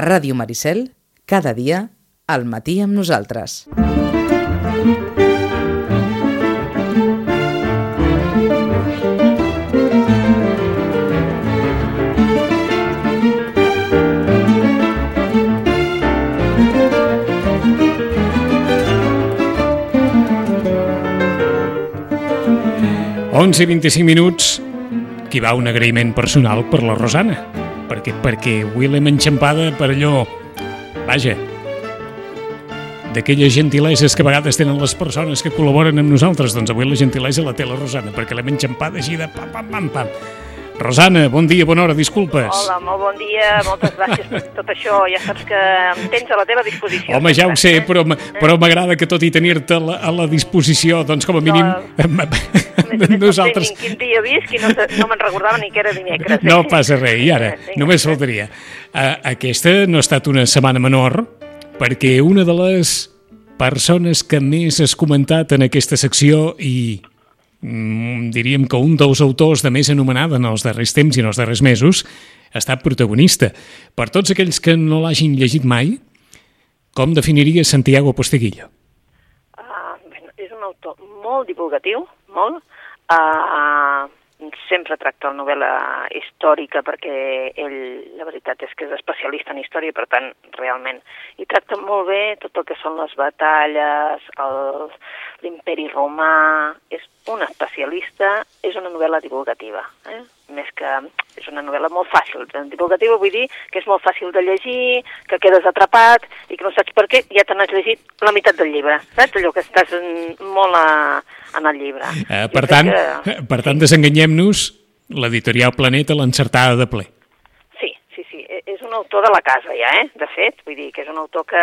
Ràdio Maricel, cada dia, al matí amb nosaltres. Onze i 25 minuts, aquí va un agraïment personal per la Rosana, perquè, perquè avui l'hem enxampada per allò, vaja, d'aquelles gentileses que a vegades tenen les persones que col·laboren amb nosaltres, doncs avui la gentilesa la té la Rosana, perquè l'hem enxampada així de pam, pam, pam, pam. Rosana, bon dia, bona hora, disculpes. Hola, molt bon dia, moltes gràcies per tot això. Ja saps que em tens a la teva disposició. Home, ja ho sé, Eh? però, però m'agrada que tot i tenir-te a, a la disposició, doncs com a mínim... A més, nosaltres... No sé quin dia visc i no, no me'n recordava ni que era dimecres. eh? No passa res, i ara, Vinga. només faltaria. Uh, aquesta no ha estat una setmana menor, perquè una de les persones que més has comentat en aquesta secció i diríem que un dels autors de més anomenada en els darrers temps i en els darrers mesos ha estat protagonista. Per tots aquells que no l'hagin llegit mai, com definiria Santiago Posteguillo? Ah, bueno, és un autor molt divulgatiu, molt. Uh, sempre tracta la novel·la històrica perquè ell, la veritat és que és especialista en història, per tant, realment, i tracta molt bé tot el que són les batalles, l'imperi romà, és un especialista, és una novel·la divulgativa, eh? més que és una novel·la molt fàcil. Divulgativa vull dir que és molt fàcil de llegir, que quedes atrapat i que no saps per què, ja te n'has llegit la meitat del llibre, saps? Allò que estàs molt a, en el llibre. Eh, per, tant, que- per tant, desenganyem-nos, l'editorial Planeta l'encertada de ple. Sí, sí, sí. E- És un autor de la casa ja, eh? De fet, vull dir que és un autor que,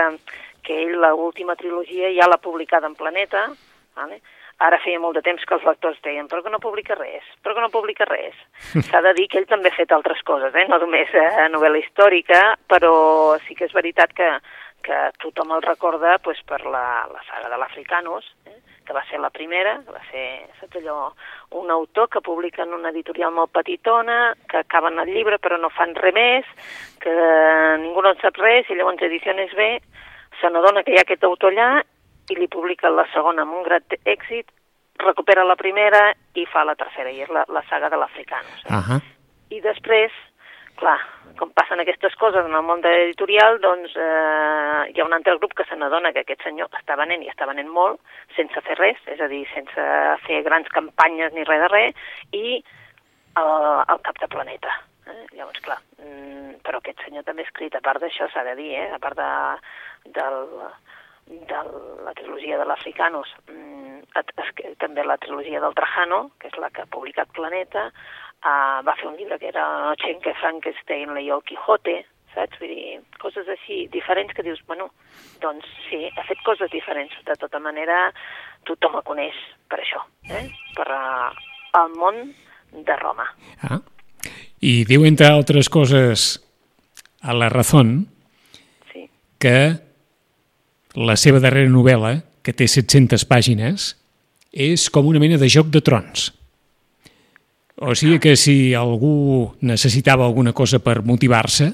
que ell l'última trilogia ja l'ha publicada en Planeta, vale? Ara feia molt de temps que els lectors deien però que no publica res, però que no publica res. S'ha de dir que ell també ha fet altres coses, eh? no només eh, novel·la històrica, però sí que és veritat que, que tothom el recorda pues, per la, la saga de l'Africanos, eh? Que va ser la primera, que va ser saps allò, un autor que publica en una editorial molt petitona, que acaben el llibre però no fan res més, que ningú no en sap res, i llavors Ediciones B se n'adona que hi ha aquest autor allà i li publica la segona amb un gran èxit, recupera la primera i fa la tercera, i és la, la saga de l'Africanos. Eh? Ahà. I després, clar, com passen aquestes coses en el món de l'editorial, doncs eh, hi ha un altre grup que se n'adona que aquest senyor està venent i està venent molt sense fer res, és a dir, sense fer grans campanyes ni res de res, i al, al cap de planeta. Eh? Llavors, clar, mm, però aquest senyor també ha escrit, a part d'això s'ha de dir, eh? a part de, del, de la trilogia de l'Africanos, mm, també la trilogia del Trajano, que és la que ha publicat Planeta, uh, va fer un llibre que era Noche en que Frankenstein leyó el Quijote, saps? Vull dir, coses així diferents que dius, bueno, doncs sí, ha fet coses diferents. De tota manera, tothom el coneix per això, eh? per uh, el món de Roma. Ah. I diu, entre altres coses, a la Razón, Sí. que la seva darrera novel·la, que té 700 pàgines, és com una mena de joc de trons. O sigui que si algú necessitava alguna cosa per motivar-se,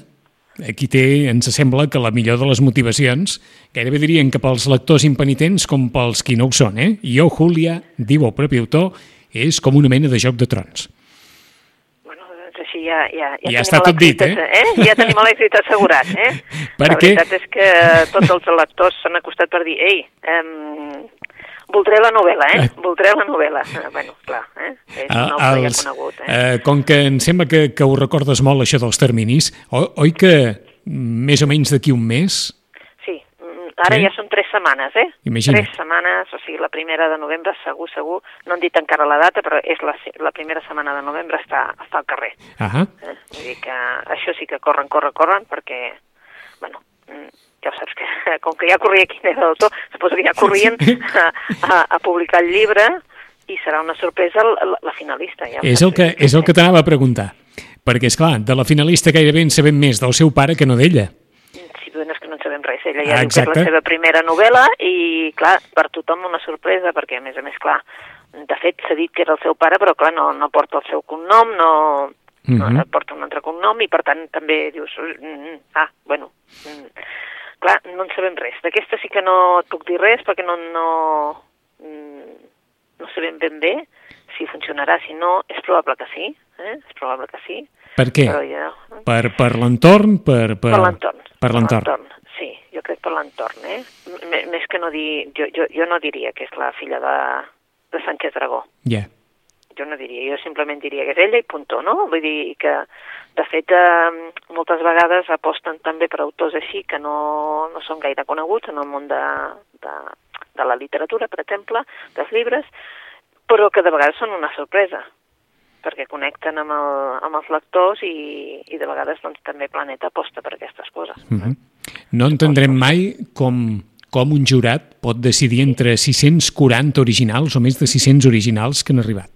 aquí té, ens sembla que la millor de les motivacions, gairebé dirien que pels lectors impenitents com pels qui no ho són, eh? Jo, Júlia, diu el propi autor, és com una mena de joc de trons. Ja, ja, ja, Ja està tot dit, l'èxit, eh? Ja tenim l'èxit assegurat, eh? Perquè- La veritat és que tots els lectors s'han acostat per dir ei, um, voldré la novel·la, eh? Voldré la novel·la. Ah, bueno, clar, eh? És un autor ja conegut, eh? eh, com que em sembla que, que ho recordes molt, això dels terminis, oi, oi que més o menys d'aquí un mes mm, ara Sí? ja són tres setmanes, eh? Imagina't. Tres setmanes, o sigui, la primera de novembre, segur, segur, no han dit encara la data, però és la, la primera setmana de novembre està, està al carrer. Ahà. Eh? Vull dir que això sí que corren, corren, corren, perquè, bueno, mm, ja ho saps que com que ja corria quin era l'autor, suposo que ja corrien a, a, a publicar el llibre i serà una sorpresa la, la finalista. Ja És el que, és el que t'anava a preguntar. Perquè, és clar, de la finalista gairebé en sabem més del seu pare que no d'ella. Sí, bueno, és que no en sabem res. Ella Ah, ja diu que és exacte. la seva primera novel·la i, clar, per tothom una sorpresa, perquè, a més a més, clar, de fet, s'ha dit que era el seu pare, però, clar, no, no porta el seu cognom, no... Mhm. no? porta un altre cognom i per tant també dius, mm, ah, bueno, mm, clar, no en sabem res. D'aquesta sí que no et puc dir res perquè no, no, mm, no sabem ben bé si funcionarà, si no, és probable que sí, eh? és probable que sí, Per què? però ja... Per, per l'entorn? Per, per, Per l'entorn. Per l'entorn. Per l'entorn, eh? M més que no dir... Jo, jo, jo no diria que és la filla de, de Sánchez Dragó. Ja. Jo no diria, jo simplement diria que és ella i puntó, no? Vull dir que, de fet, eh, moltes vegades aposten també per autors així que no, no són gaire coneguts en el món de, de, de la literatura, per exemple, dels llibres, però que de vegades són una sorpresa perquè connecten amb, el, amb els lectors i, i de vegades doncs, també Planeta aposta per aquestes coses. Mm -hmm. No entendrem mai com, com un jurat pot decidir entre 640 originals o més de 600 originals que han arribat.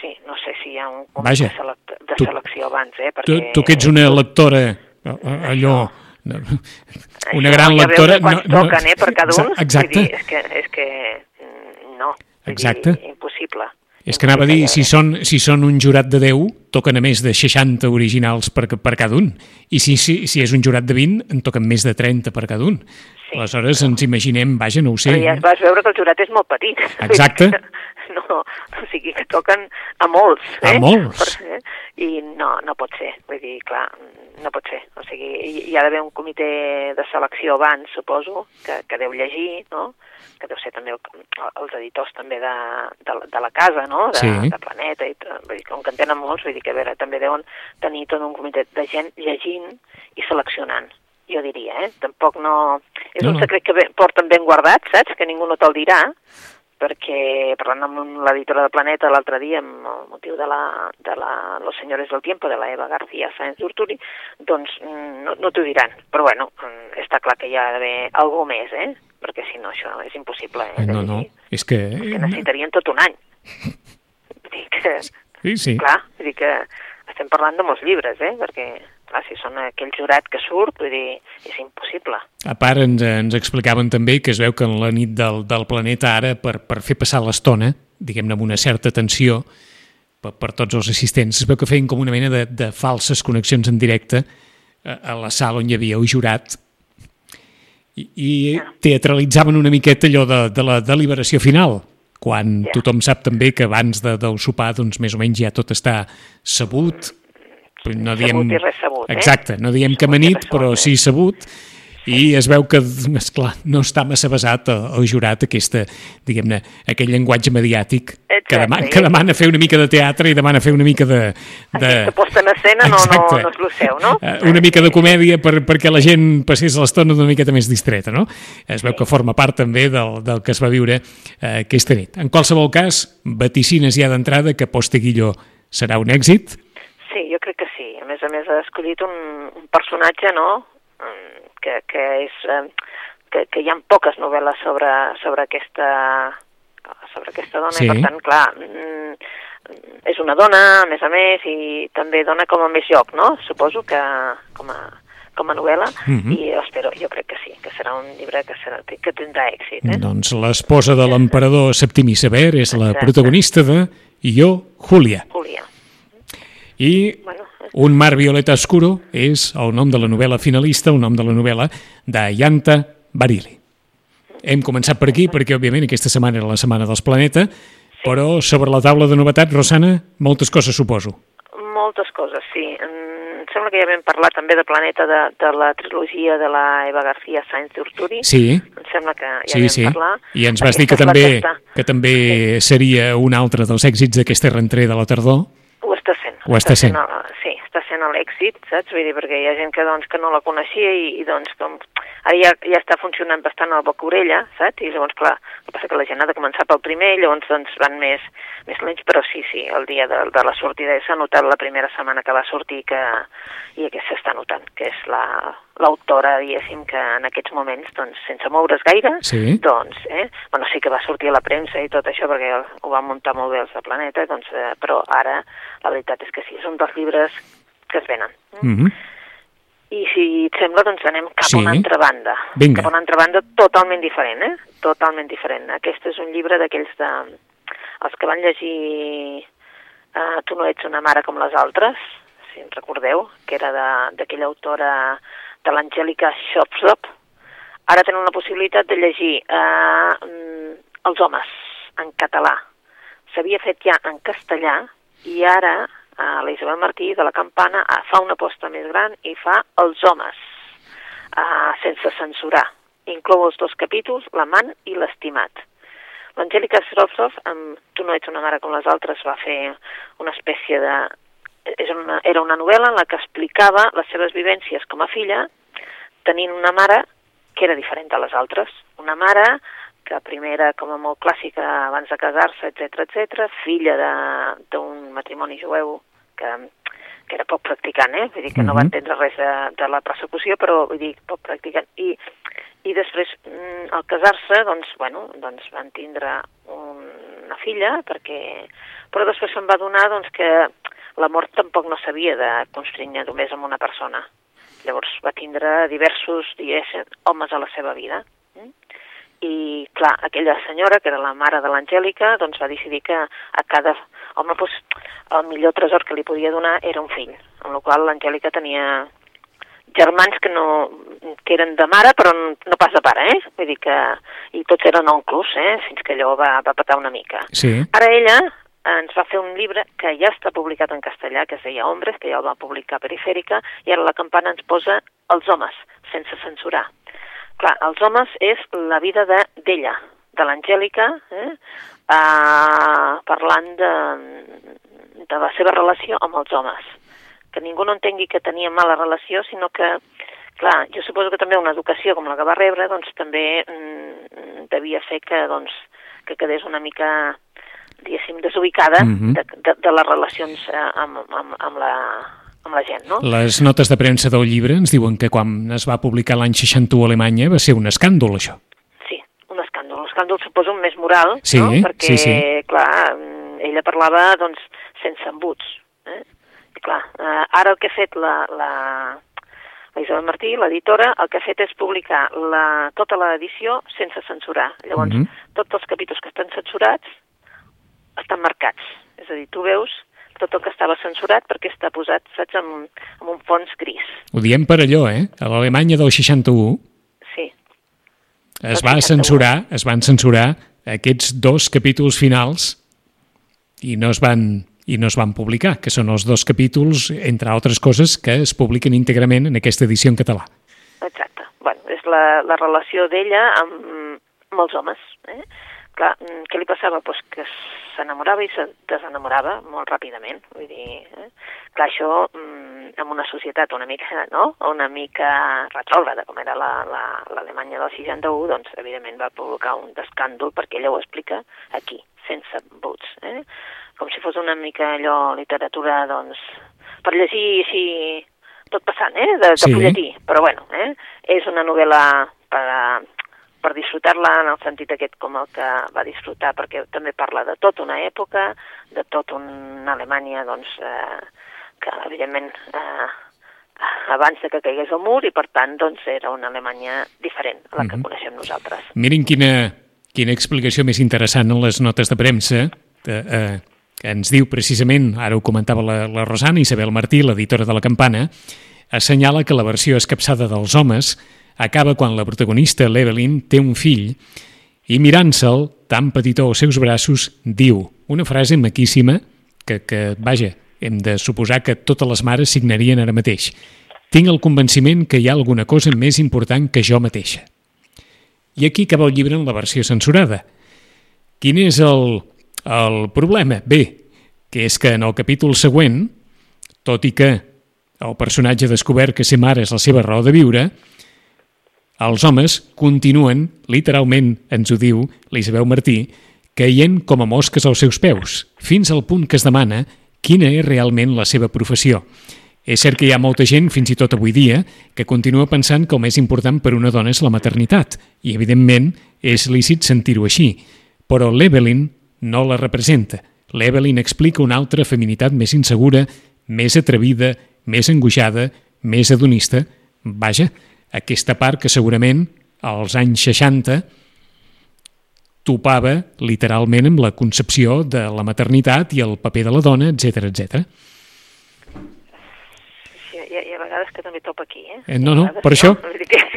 Sí, no sé si hi ha un un Vaja, de, selec de tu- selecció abans, eh? Tu, Perquè... tu que ets una lectora, allò, una Això, gran lectora... que Quants toquen, eh, per cada un? Exacte. Dir, és que, és que mm, no, Exacte. dir, impossible. És que anava a dir, si són, si són un jurat de 10, toquen a més de 60 originals per, per cada un. I si, si, si és un jurat de 20, en toquen més de 30 per cada un. Sí. Aleshores ens imaginem, vaja, no ho sé. Però ja vas veure que el jurat és molt petit. Exacte. No, o sigui que toquen a molts. A Eh? molts. Per, eh? I no, no pot ser. Vull dir, clar, no pot ser. O sigui, hi, hi ha d'haver un comitè de selecció abans, suposo, que, que deu llegir, no? Que deu ser també el, els editors també de, de, la- de la casa, no? De, Sí. de Planeta, i, vull dir, com que en tenen molts, vull dir que a veure, també deuen tenir tot un comitè de gent llegint i seleccionant jo diria, eh? Tampoc no... És No, un secret que ben, porten ben guardat, saps? Que ningú no te'l dirà, perquè parlant amb l'editora de Planeta l'altre dia amb el motiu de la, de la Los Señores del Tiempo, de la Eva García Sáenz d'Urturi, doncs mm, no, no t'ho diran. Però bueno, mm, està clar que hi ha d'haver algú més, eh? Perquè si no, això és impossible. Eh? No, no, llegir. és que... Que necessitarien tot un any. Que, Sí, sí. clar, dir que estem parlant de molts llibres, eh? Perquè, clar, si són aquell jurat que surt, vull dir, és impossible. A part, ens, ens explicaven també que es veu que en la nit del, del planeta ara, per, per fer passar l'estona, diguem-ne amb una certa tensió, per, per tots els assistents, es veu que feien com una mena de, de falses connexions en directe a, a la sala on hi havia el jurat i, i teatralitzaven una miqueta allò de, de la deliberació final, quan Ja. tothom sap també que abans de, del sopar doncs, més o menys ja tot està sabut, no diem... Sabut i res sabut, eh? Exacte, no diem que Sabut res però sí sabut, i es veu que, esclar, no està massa basat el, jurat aquesta, diguem-ne, aquell llenguatge mediàtic que, Exacte, demana, i- que demana fer una mica de teatre i demana fer una mica de... de... Aquesta posta en escena no, no, no és el seu, no? Eh, Una mica de comèdia per, perquè la gent passés l'estona una miqueta més distreta, no? Es veu que forma part també del, del que es va viure eh, aquesta nit. En qualsevol cas, vaticines ja d'entrada que Posteguillo serà un èxit. Sí, jo crec que sí. A més a més ha escollit un, un personatge, no?, Mm, que, que és... eh, Que, que hi ha poques novel·les sobre, sobre aquesta sobre aquesta dona Sí. i per tant, clar, mm, és una dona, a més a més, i també dona com a més joc, no? Suposo que com a, com a novel·la, Mhm. i jo espero, jo crec que sí, que serà un llibre que, serà, que tindrà èxit, eh? Doncs l'esposa de l'emperador Septimi Sever és la Exacte. protagonista de Jo, Júlia. Júlia. I Bueno, Un mar violeta oscuro és el nom de la novel·la finalista, el nom de la novel·la d'Ayanta Barili. Hem començat per aquí perquè, òbviament, aquesta setmana era la Setmana dels Planeta, però sobre la taula de novetats, Rosana, moltes coses, suposo. Moltes coses, sí. Em sembla que ja vam parlar també de Planeta de, de la trilogia de la Eva García Sáenz d'Urturi. Sí, Em sembla que ja sí, vam sí. parlar. I ens vas dir que també, que també seria un altre dels èxits d'aquesta rentrée de la tardor. Ho està sent. Ho està sent. sí, està sent l'èxit, saps? Vull dir, perquè hi ha gent que, doncs, que no la coneixia i, i doncs, com... Ara ja, ja està funcionant bastant el boca orella, saps? I llavors, clar, el que passa que la gent ha de començar pel primer i llavors doncs, van més, més lents, però sí, sí, el dia de, de la sortida s'ha notat la primera setmana que va sortir que, i que s'està notant, que és la l'autora, diguéssim, que en aquests moments, doncs, sense moure's gaire, Sí. doncs, eh? Bueno, sí que va sortir a la premsa i tot això, perquè ho van muntar molt bé els de Planeta, doncs, eh, però ara la veritat és que sí, és un dels llibres que es venen. Mm -hmm. I si et sembla, doncs anem cap Sí. a una altra banda. Vinga. Cap a una altra banda totalment diferent, eh? Totalment diferent. Aquest és un llibre d'aquells de... els que van llegir uh, Tu no ets una mare com les altres, si en recordeu, que era de- d'aquella autora de l'Angèlica Shopsop. Ara tenen la possibilitat de llegir uh, Els homes, en català. S'havia fet ja en castellà i ara uh, la Isabel Martí de la Campana uh, fa una aposta més gran i fa Els homes, uh, sense censurar. Inclou els dos capítols, l'amant i l'estimat. L'Angèlica Srovsov, amb Tu no ets una mare com les altres, va fer una espècie de... és una, era una novel·la en la que explicava les seves vivències com a filla, tenint una mare que era diferent de les altres. Una mare que primer era com a molt clàssica abans de casar-se, etc etc, filla d'un matrimoni jueu que, que era poc practicant, eh? Vull dir que no va Mhm. entendre res de, de la persecució, però vull dir, poc practicant. I, i després, mm, al casar-se, doncs, bueno, doncs van tindre una filla, perquè... però després se'n va donar doncs, que l'amor tampoc no s'havia de constrènyer només amb una persona. Llavors va tindre diversos, diguéssim, homes a la seva vida. I, clar, aquella senyora, que era la mare de l'Angèlica, doncs va decidir que a cada home, doncs, el millor tresor que li podia donar era un fill, amb la qual l'Angèlica tenia germans que no que eren de mare però no pas de pare, eh? Vull dir que i tots eren onclos, eh? Fins que allò va, va petar una mica. Sí. Ara ella ens va fer un llibre que ja està publicat en castellà, que es deia Hombres, que ja el va publicar Perifèrica, i ara la campana ens posa Els homes, sense censurar. Clar, Els homes és la vida de- d'ella, de l'Angèlica, eh? uh, parlant de, de la seva relació amb els homes. Que ningú no entengui que tenia mala relació, sinó que, clar, jo suposo que també una educació com la que va rebre, doncs també mm, devia fer que, doncs, que quedés una mica diguéssim, desubicada Mhm. de, de, de les relacions eh, amb, amb, amb, la, amb la gent, no? Les notes de premsa del llibre ens diuen que quan es va publicar l'any 61 a Alemanya va ser un escàndol, això. Sí, un escàndol. Un escàndol suposo més moral, Sí, no? Perquè, sí, sí. clar, mm, ella parlava, doncs, sense embuts. Eh? I clar, eh, ara el que ha fet la, la, la Isabel Martí, l'editora, el que ha fet és publicar la, tota l'edició sense censurar. Llavors, Mhm. tots els capítols que estan censurats estan marcats. És a dir, tu veus tot el que estava censurat perquè està posat, saps, amb, amb un fons gris. Ho diem per allò, eh? A l'Alemanya del 61 Sí, es va 61. censurar, es van censurar aquests dos capítols finals i no es van i no es van publicar, que són els dos capítols, entre altres coses, que es publiquen íntegrament en aquesta edició en català. Exacte. Bueno, és la, la relació d'ella amb, amb els homes. Eh? Clar, mm, què li passava? Pues que s'enamorava i se desenamorava molt ràpidament. Vull dir, eh? clar, això mm, en una societat una mica, no?, una mica retrògrada, com era la- la- l'Alemanya la, del 61, doncs, evidentment va provocar un escàndol, perquè ella ho explica aquí, sense buts, eh? Com si fos una mica allò, literatura, doncs, per llegir així tot passant, eh?, de, de Sí. fulletí, però bueno, eh? és una novel·la per, a- per disfrutar-la en el sentit aquest com el que va disfrutar, perquè també parla de tota una època, de tota una Alemanya, doncs, eh, que evidentment eh, abans de que caigués el mur i per tant doncs era una Alemanya diferent a la que Mhm. coneixem nosaltres. Mirin quina, quina explicació més interessant en les notes de premsa eh, eh, que ens diu precisament, ara ho comentava la, la Rosana, Isabel Martí, l'editora de la Campana, assenyala que la versió escapçada dels homes acaba quan la protagonista, l'Evelyn, té un fill i mirant-se'l, tan petitó als seus braços, diu una frase maquíssima que, que, vaja, hem de suposar que totes les mares signarien ara mateix. Tinc el convenciment que hi ha alguna cosa més important que jo mateixa. I aquí acaba el llibre en la versió censurada. Quin és el, el problema? Bé, que és que en el capítol següent, tot i que el personatge ha descobert que ser mare és la seva raó de viure, els homes continuen, literalment ens ho diu l'Isabel Martí, caient com a mosques als seus peus, fins al punt que es demana quina és realment la seva professió. És cert que hi ha molta gent, fins i tot avui dia, que continua pensant que el més important per una dona és la maternitat, i evidentment és lícit sentir-ho així, però l'Evelyn no la representa. L'Evelyn explica una altra feminitat més insegura, més atrevida, més angoixada, més hedonista. Vaja, aquesta part que segurament als anys 60 topava literalment amb la concepció de la maternitat i el paper de la dona, etc etc. Sí, hi, ha, hi ha vegades que també topa aquí, eh? Eh, no, no, per això,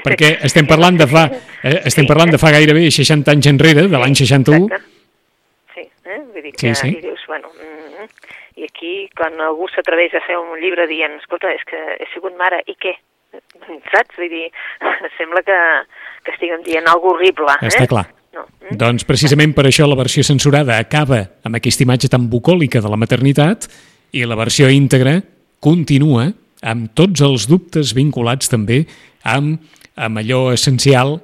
perquè estem parlant de fa, eh, estem Sí, parlant de fa gairebé 60 anys enrere, de l'any 61, Exacte. Sí, eh? vull dir Sí, que sí. i dius, bueno, mm, i aquí quan algú s'atreveix a fer un llibre dient, escolta, és que he sigut mare, i què? Saps? Vull dir, sembla que, que estiguem dient alguna horrible, eh? Està clar. No. Mm? Doncs precisament per això la versió censurada acaba amb aquesta imatge tan bucòlica de la maternitat i la versió íntegra continua amb tots els dubtes vinculats també amb, amb allò essencial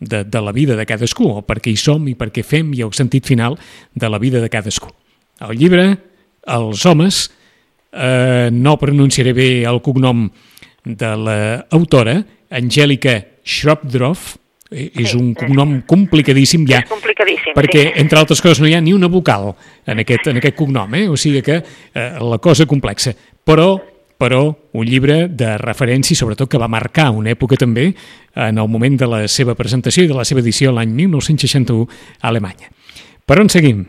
de, de la vida de cadascú, o per què hi som i per què fem i el sentit final de la vida de cadascú. El llibre, Els homes, eh, no pronunciaré bé el cognom de l'autora, Angèlica Schropdroff, eh, és Sí, un cognom complicadíssim ja, És complicadíssim, perquè, sí. entre altres coses, no hi ha ni una vocal en aquest, en aquest cognom, eh? o sigui que eh, la cosa complexa. Però, però un llibre de referència sobretot que va marcar una època també en el moment de la seva presentació i de la seva edició l'any 1961 a Alemanya. Per on seguim?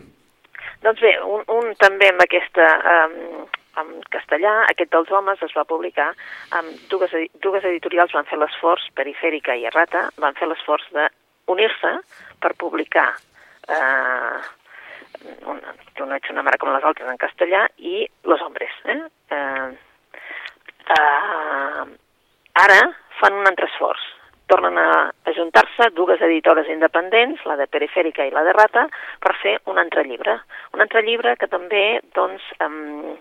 Doncs bé, un, un també amb aquesta... Um, en castellà, aquest dels homes es va publicar amb dues, dues editorials van fer l'esforç, Perifèrica i Errata, van fer l'esforç d'unir-se per publicar eh, una, Tu no una mare com les altres en castellà i Los hombres. Eh? Eh, eh, ara fan un altre esforç. Tornen a ajuntar-se dues editores independents, la de Perifèrica i la de Rata, per fer un altre llibre. Un altre llibre que també, doncs, um,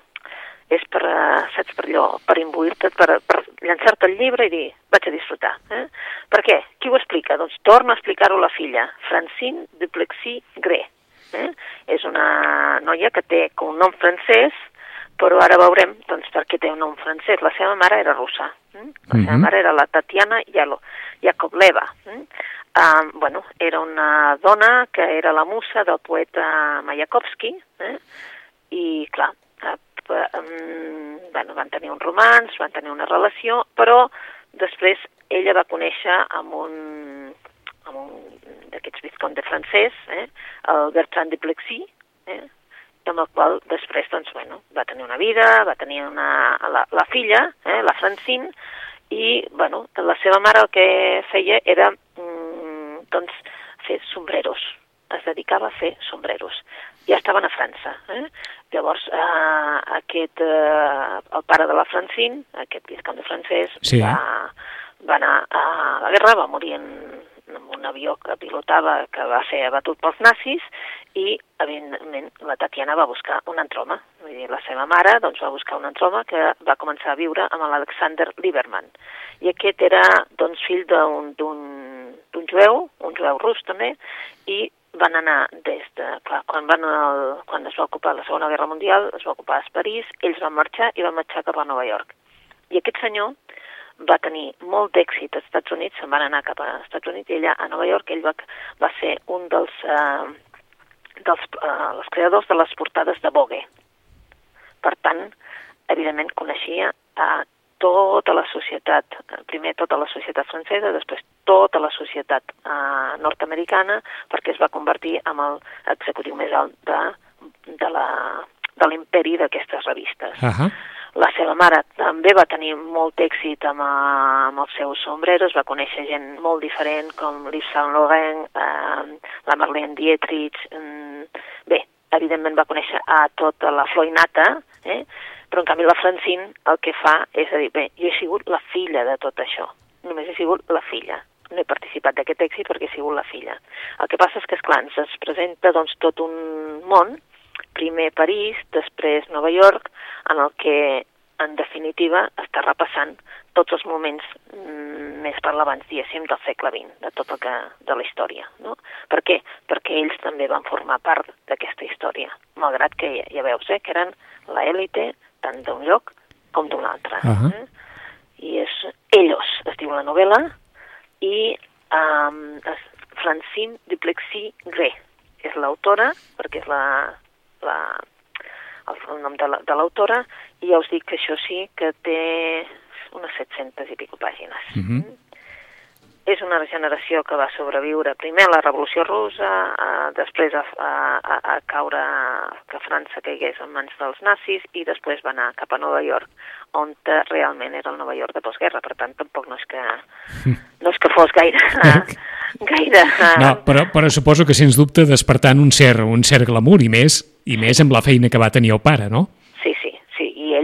és per, uh, saps, per allò, per imbuir-te, per, per llançar-te el llibre i dir, vaig a disfrutar. Eh? Per què? Qui ho explica? Doncs torna a explicar-ho la filla, Francine Duplexy Gré. Eh? És una noia que té com un nom francès, però ara veurem doncs, per què té un nom francès. La seva mare era russa. Eh? La seva Mhm. mare era la Tatiana Yalo, Yakovleva. Eh? Uh, bueno, era una dona que era la musa del poeta Mayakovsky, eh? i clar, um, bueno, van tenir un romanç, van tenir una relació, però després ella va conèixer amb un, amb un d'aquests visconde francès, eh? el Bertrand de Plexi, eh? amb el qual després doncs, bueno, va tenir una vida, va tenir una, la, la filla, eh, la Francine, i bueno, la seva mare el que feia era mm, doncs, fer sombreros, es dedicava a fer sombreros. Ja estaven a França. Eh? Llavors, eh, aquest, eh, el pare de la Francine, aquest visconde francès, Sí. va, va anar a la guerra, va morir en, en un avió que pilotava que va ser abatut pels nazis i, evidentment, la Tatiana va buscar un altre home. Vull dir, la seva mare doncs, va buscar un altre home que va començar a viure amb l'Alexander Lieberman. I aquest era doncs, fill d'un jueu, un jueu rus també, i van anar des de... Clar, quan, van al, quan es va ocupar la Segona Guerra Mundial, es va ocupar a París, ells van marxar i van marxar cap a Nova York. I aquest senyor va tenir molt d'èxit als Estats Units, se'n van anar cap als Estats Units, i allà a Nova York ell va, va ser un dels, eh, dels eh, els creadors de les portades de Vogue. Per tant, evidentment coneixia a tota la societat, eh, primer tota la societat francesa, després tota la societat eh, nord-americana, perquè es va convertir en el executiu més alt de, de la de l'imperi d'aquestes revistes. Ahà. La seva mare també va tenir molt èxit amb, eh, amb els seus sombreros, va conèixer gent molt diferent com Yves Saint Laurent, eh, la Marlene Dietrich, mm, bé, evidentment va conèixer a tota la floinata, eh? però en canvi la Francine el que fa és a dir, bé, jo he sigut la filla de tot això, només he sigut la filla, no he participat d'aquest èxit perquè he sigut la filla. El que passa és que, esclar, ens es presenta doncs, tot un món, primer París, després Nova York, en el que, en definitiva, està repassant tots els moments mm, més rellevants, diguéssim, del segle XX, de tot el que, de la història. No? Per què? Perquè ells també van formar part d'aquesta història, malgrat que, ja, ja veus, eh, que eren l'èlite tant d'un lloc com d'un altre. Ahà. Eh? I és Ellos, es diu la novel·la, i um, Francine Duplexy Gré és l'autora, perquè és la, la, el, el nom de la- l'autora, i ja us dic que això sí que té unes 700 i pico pàgines. Mhm. És una generació que va sobreviure primer a la Revolució Russa, eh, després a, a, a caure, que França caigués en mans dels nazis i després va anar cap a Nova York, on realment era el Nova York de postguerra, per tant tampoc no és que, no és que fos gaire... Eh, gaire... Eh. No, però, però suposo que sens dubte despertant un cert, un cert glamour i més, i més amb la feina que va tenir el pare, no? Sí, sí,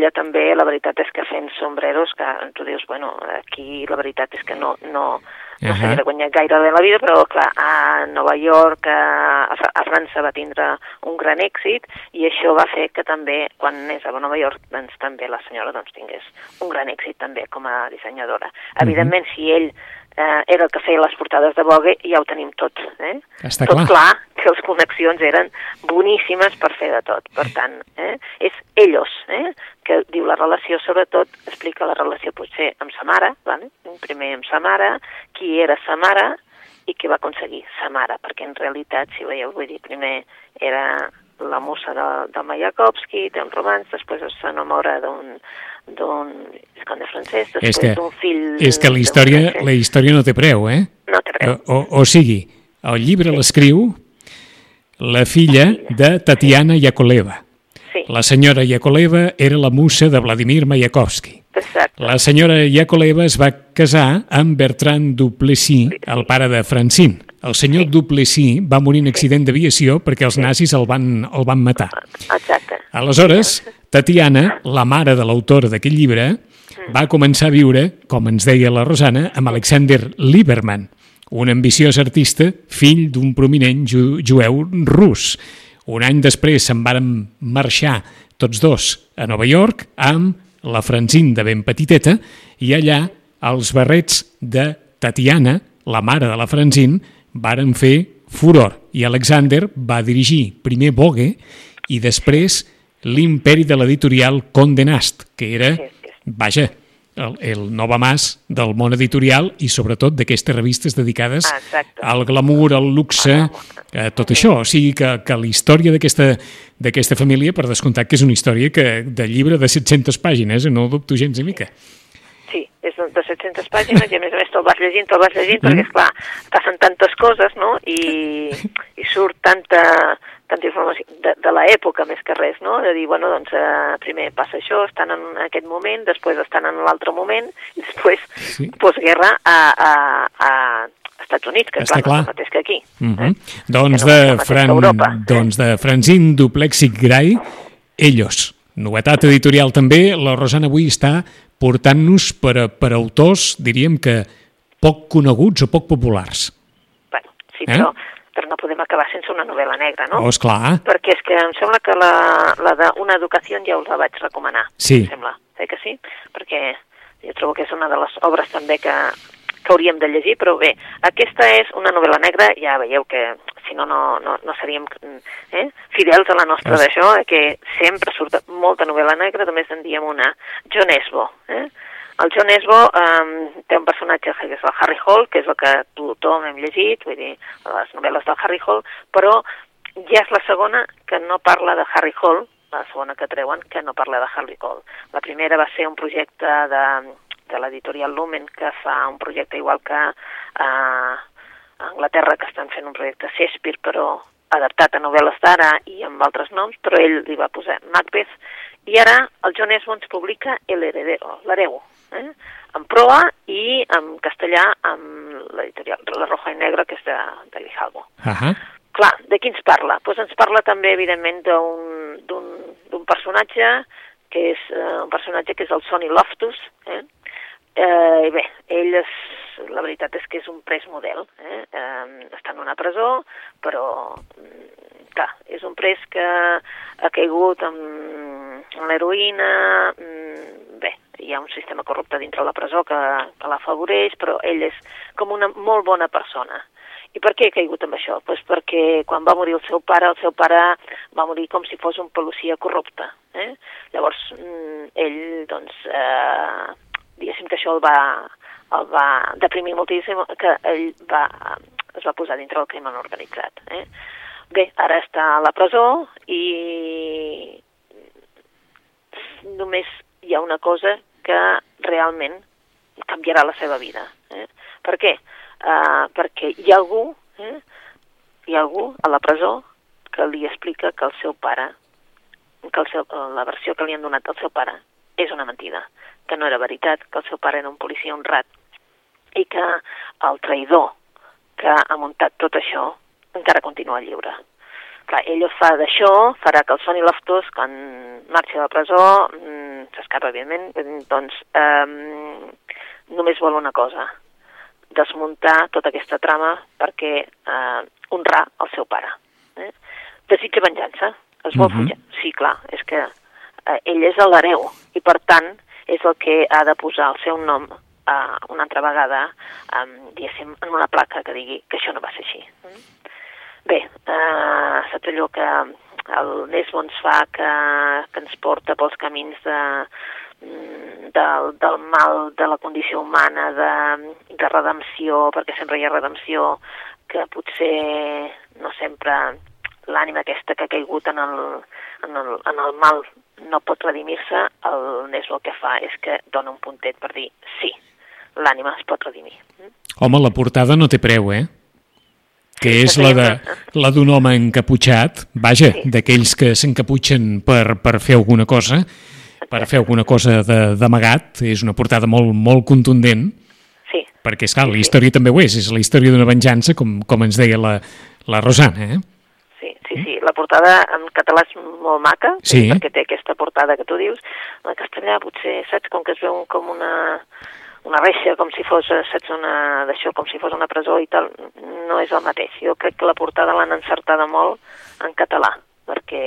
ella també, la veritat és que fent sombreros, que tu dius, bueno, aquí la veritat és que no, no, no uh -huh. s'havia guanyat gaire bé la vida, però clar, a Nova York, a, a França va tindre un gran èxit i això va fer que també, quan anés a Nova York, doncs també la senyora doncs, tingués un gran èxit també com a dissenyadora. Uh -huh. Evidentment, si ell eh, era el que feia les portades de Vogue ja ho tenim tot. Eh? Està tot clar. clar que les connexions eren boníssimes per fer de tot. Per tant, eh, és ellos, eh, que diu la relació, sobretot, explica la relació potser amb sa mare, vale? primer amb sa mare, qui era sa mare i què va aconseguir sa mare, perquè en realitat, si veieu, vull dir, primer era la musa de, de Mayakovsky, té un romanç, després s'enamora d'un d'un conde francès, després d'un fill... És que la història, la història no té preu, eh? No té preu. O, o, o sigui, el llibre sí. l'escriu la filla de Tatiana Yakoleva. Sí. La senyora Yakoleva era la musa de Vladimir Mayakovsky. Exacte. La senyora Yakoleva es va casar amb Bertrand Duplessis, el pare de Francine. El senyor sí. Duplessis va morir en accident d'aviació perquè els nazis el van, el van matar. Exacte. Aleshores, Tatiana, la mare de l'autor d'aquest llibre, va començar a viure, com ens deia la Rosana, amb Alexander Lieberman, un ambiciós artista, fill d'un prominent ju jueu rus. Un any després se'n varen marxar tots dos a Nova York amb la Francine de ben petiteta i allà els barrets de Tatiana, la mare de la Francine, varen fer furor i Alexander va dirigir primer Vogue i després l'imperi de l'editorial Condé Nast, que era, vaja, el, el nova mas del món editorial i sobretot d'aquestes revistes dedicades Exacte. al glamour, al luxe, a tot això. O sigui que, que la història d'aquesta família, per descomptat que és una història que de llibre de 700 pàgines, eh, no ho dubto gens ni mica. Sí, és de 700 pàgines i a més a més te'l vas llegint, te'l vas llegint, mm. perquè esclar, passen tantes coses, no?, i, i surt tanta, tanta informació de, de l'època més que res, no?, de dir, bueno, doncs eh, primer passa això, estan en aquest moment, després estan en l'altre moment, i després, sí. postguerra, a, a, a Estats Units, que Està clar, no és el mateix que aquí. Mm -hmm. eh? doncs, no de Fran, doncs de Francine Duplexi Gray, Ellos. Novetat editorial també, la Rosana avui està portant-nos per, a, per a autors, diríem que poc coneguts o poc populars. Bueno, sí, eh? però, però no podem acabar sense una novel·la negra, no? Oh, esclar. Perquè és que em sembla que la, la d'Una educació ja us la vaig recomanar. Sí. Em sembla, eh que sí? Perquè jo trobo que és una de les obres també que, que hauríem de llegir, però bé, aquesta és una novel·la negra, ja veieu que si no, no, no, no seríem eh, fidels a la nostra es... d'això, eh, que sempre surt molta novel·la negra, només en diem una, John Esbo. Eh? El John Esbo eh, té un personatge que és el Harry Hall, que és el que tothom hem llegit, vull dir, les novel·les del Harry Hall, però ja és la segona que no parla de Harry Hall, la segona que treuen, que no parla de Harry Hall. La primera va ser un projecte de, de l'editorial Lumen, que fa un projecte igual que eh, a Anglaterra, que estan fent un projecte Shakespeare, però adaptat a novel·les d'ara i amb altres noms, però ell li va posar Macbeth, i ara el John Esmond publica El Heredero, l'hereu, eh? en proa i en castellà amb l'editorial La Roja i Negra, que és de, de Grijalvo. Uh -huh. Clar, de qui ens parla? Doncs pues ens parla també, evidentment, d'un personatge que és uh, un personatge que és el Sonny Loftus, eh? Eh, I bé, ell és, la veritat és que és un pres model. Eh? Eh, està en una presó, però clar, és un pres que ha caigut en l'heroïna, mm, bé, hi ha un sistema corrupte dintre la presó que, que l'afavoreix, però ell és com una molt bona persona. I per què he caigut amb això? Pues perquè quan va morir el seu pare, el seu pare va morir com si fos un policia corrupte. Eh? Llavors, mm, ell, doncs, eh, diguéssim que això el va, el va deprimir moltíssim, que ell va, es va posar dintre del crim organitzat. Eh? Bé, ara està a la presó i només hi ha una cosa que realment canviarà la seva vida. Eh? Per què? uh, perquè hi ha algú, eh, hi ha algú a la presó que li explica que el seu pare, que el seu, la versió que li han donat al seu pare és una mentida, que no era veritat, que el seu pare era un policia honrat i que el traïdor que ha muntat tot això encara continua lliure. Clar, ell fa d'això, farà que el Soni Loftus, quan marxi de la presó, mm, s'escapa, evidentment, doncs eh, només vol una cosa, desmuntar tota aquesta trama perquè eh, honrar el seu pare. Eh? Desitja venjança, es vol uh -huh. Sí, clar, és que eh, ell és l'hereu i, per tant, és el que ha de posar el seu nom eh, una altra vegada, eh, diguéssim, en una placa que digui que això no va ser així. Bé, eh, saps allò que el Nesbo ens fa que, que ens porta pels camins de, mm, del, del mal de la condició humana, de, de redempció, perquè sempre hi ha redempció, que potser no sempre l'ànima aquesta que ha caigut en el, en el, en el mal no pot redimir-se, el Nesbo el que fa és que dona un puntet per dir sí, l'ànima es pot redimir. Home, la portada no té preu, eh? Que és la de la d'un home encaputxat, vaja, sí. d'aquells que s'encaputxen per, per fer alguna cosa, per fer alguna cosa d'amagat, és una portada molt, molt contundent, sí. perquè, esclar, la història sí. també ho és, és la història d'una venjança, com, com ens deia la, la Rosana, eh? Sí, sí, sí, la portada en català és molt maca, sí. perquè té aquesta portada que tu dius, en castellà potser, saps, com que es veu com una una reixa com si fos, eh, saps, una d'això, com si fos una presó i tal, no és el mateix. Jo crec que la portada l'han encertada molt en català, perquè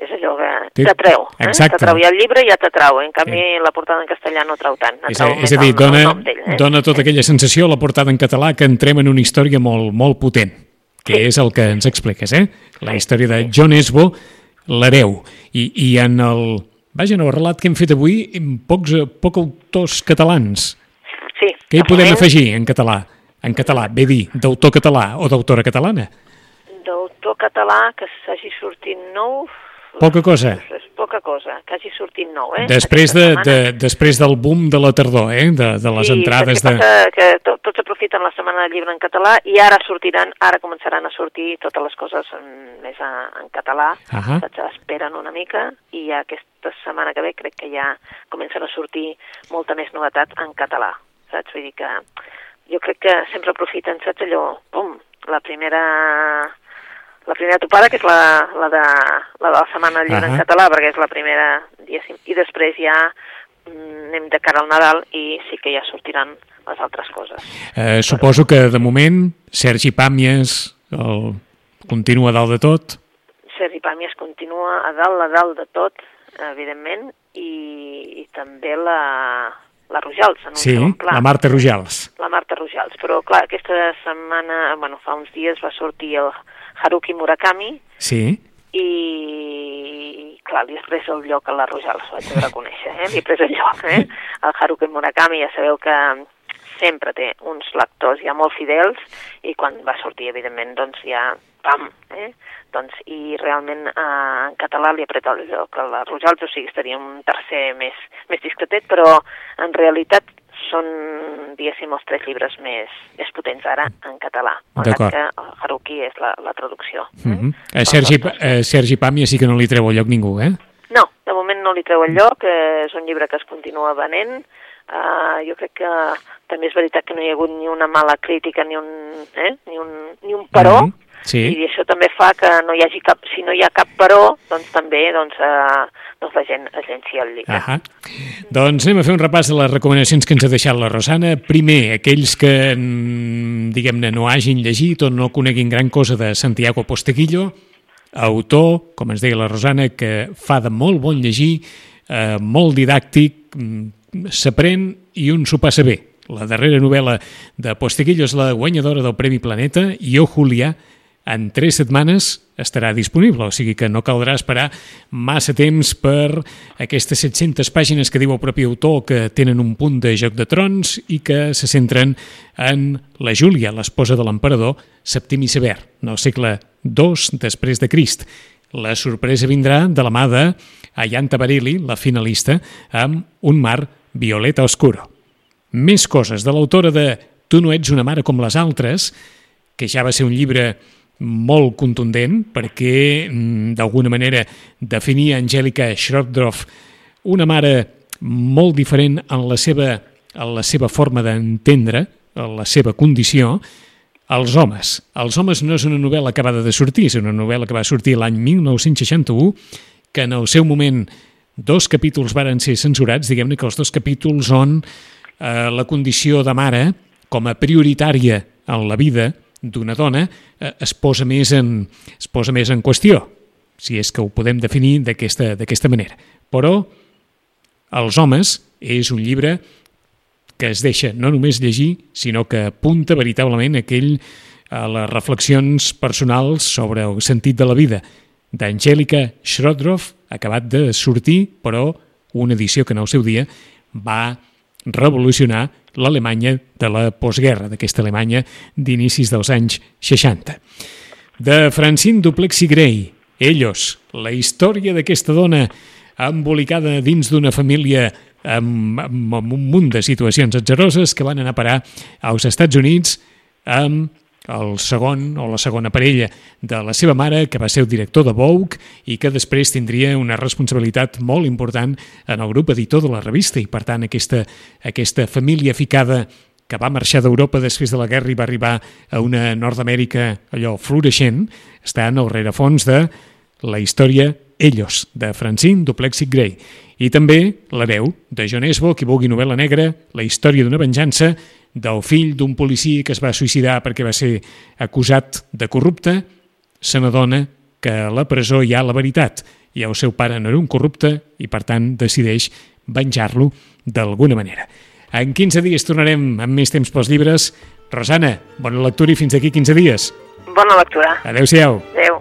és allò que t'atreu, eh? t'atreu, i el llibre ja t'atreu, en canvi sí. la portada en castellà no treu tant. És, és a dir, dona, eh? dona tota aquella sensació, la portada en català, que entrem en una història molt, molt potent, que sí. és el que ens expliques, eh? La història de John Esbo, l'hereu, i, i en el Vaja, en el relat que hem fet avui, pocs, poc autors catalans. Sí. Què hi podem moment... afegir en català? En català, bé dir, d'autor català o d'autora catalana? D'autor català que s'hagi sortit nou... Poca cosa. Poca cosa, que hagi sortit nou, eh? Després, de, de, després del boom de la tardor, eh? De, de les sí, entrades de... que to, tots aprofiten la Setmana del Llibre en català i ara sortiran, ara començaran a sortir totes les coses en, més a, en català, uh -huh. esperen una mica i aquesta setmana que ve crec que ja comencen a sortir molta més novetat en català, saps? Vull dir que jo crec que sempre aprofiten, saps allò, pum, la primera la primera topada, que és la, la, de, la de la Setmana del Llibre uh -huh. en català, perquè és la primera, diguéssim, i després ja mm, anem de cara al Nadal i sí que ja sortiran les altres coses. Eh, suposo que de moment Sergi Pàmies el continua a dalt de tot? Sergi Pàmies continua a dalt, a dalt de tot, evidentment, i, i també la, la Rojals, en un sí, pla. la Marta Rojals. La Marta Rojals, però clar, aquesta setmana, bueno, fa uns dies va sortir el Haruki Murakami. Sí. I, clar, li he pres el lloc a la Rojals, ho haig de reconèixer, eh? Li he pres el lloc, eh? El Haruki Murakami, ja sabeu que sempre té uns lectors ja molt fidels i quan va sortir, evidentment, doncs ja, pam, eh? Doncs, i realment eh, en català li ha pres el lloc a la Rojals, o sigui, estaria un tercer més, més discretet, però en realitat són, diguéssim, els tres llibres més, més potents ara en català, malgrat que Haruki és la, la traducció. Mm -hmm. eh, Sergi, eh, Sergi Pàmia sí que no li treu el lloc ningú, eh? No, de moment no li treu el lloc, eh, és un llibre que es continua venent, uh, jo crec que també és veritat que no hi ha hagut ni una mala crítica ni un, eh, ni un, ni un però, mm -hmm. Sí. I això també fa que no hi hagi cap, si no hi ha cap però, doncs també doncs, eh, doncs la gent llenci el llibre. Uh -huh. Doncs anem a fer un repàs de les recomanacions que ens ha deixat la Rosana. Primer, aquells que, mm, diguem-ne, no hagin llegit o no coneguin gran cosa de Santiago Posteguillo, autor, com ens deia la Rosana, que fa de molt bon llegir, eh, molt didàctic, mm, s'aprèn i un s'ho passa bé. La darrera novel·la de Posteguillo és la guanyadora del Premi Planeta, Jo, Julià, en tres setmanes estarà disponible, o sigui que no caldrà esperar massa temps per aquestes 700 pàgines que diu el propi autor que tenen un punt de Joc de Trons i que se centren en la Júlia, l'esposa de l'emperador Septimi Sever, en el segle II després de Crist. La sorpresa vindrà de la mà de Ayanta Barili, la finalista, amb Un mar violeta oscuro. Més coses de l'autora de Tu no ets una mare com les altres, que ja va ser un llibre molt contundent perquè mm, d'alguna manera definia Angèlica Schroedroff una mare molt diferent en la seva, en la seva forma d'entendre, en la seva condició, els homes. Els homes no és una novel·la acabada de sortir, és una novel·la que va sortir l'any 1961, que en el seu moment dos capítols varen ser censurats, diguem-ne que els dos capítols on eh, la condició de mare, com a prioritària en la vida d'una dona, eh, es, posa més en, es posa més en qüestió, si és que ho podem definir d'aquesta manera. Però Els homes és un llibre que es deixa no només llegir, sinó que apunta veritablement aquell a les reflexions personals sobre el sentit de la vida d'Angèlica Schrodroff, acabat de sortir, però una edició que en el seu dia va revolucionar l'Alemanya de la postguerra, d'aquesta Alemanya d'inicis dels anys 60. De Francine Duplexi Gray, Ellos, la història d'aquesta dona embolicada dins d'una família amb, amb, amb un munt de situacions atzeroses que van anar a parar als Estats Units amb el segon o la segona parella de la seva mare, que va ser el director de Vogue i que després tindria una responsabilitat molt important en el grup editor de la revista i, per tant, aquesta, aquesta família ficada que va marxar d'Europa després de la guerra i va arribar a una Nord-Amèrica allò floreixent, està en el rerefons de la història Ellos, de Francine Duplexi Gray. I també L'hereu, de John Esbo, qui vulgui novel·la negra, la història d'una venjança, del fill d'un policia que es va suïcidar perquè va ser acusat de corrupte, se n'adona que a la presó hi ha la veritat i el seu pare no era un corrupte i, per tant, decideix venjar-lo d'alguna manera. En 15 dies tornarem amb més temps pels llibres. Rosana, bona lectura i fins d'aquí 15 dies. Bona lectura. Adéu-siau. Adéu.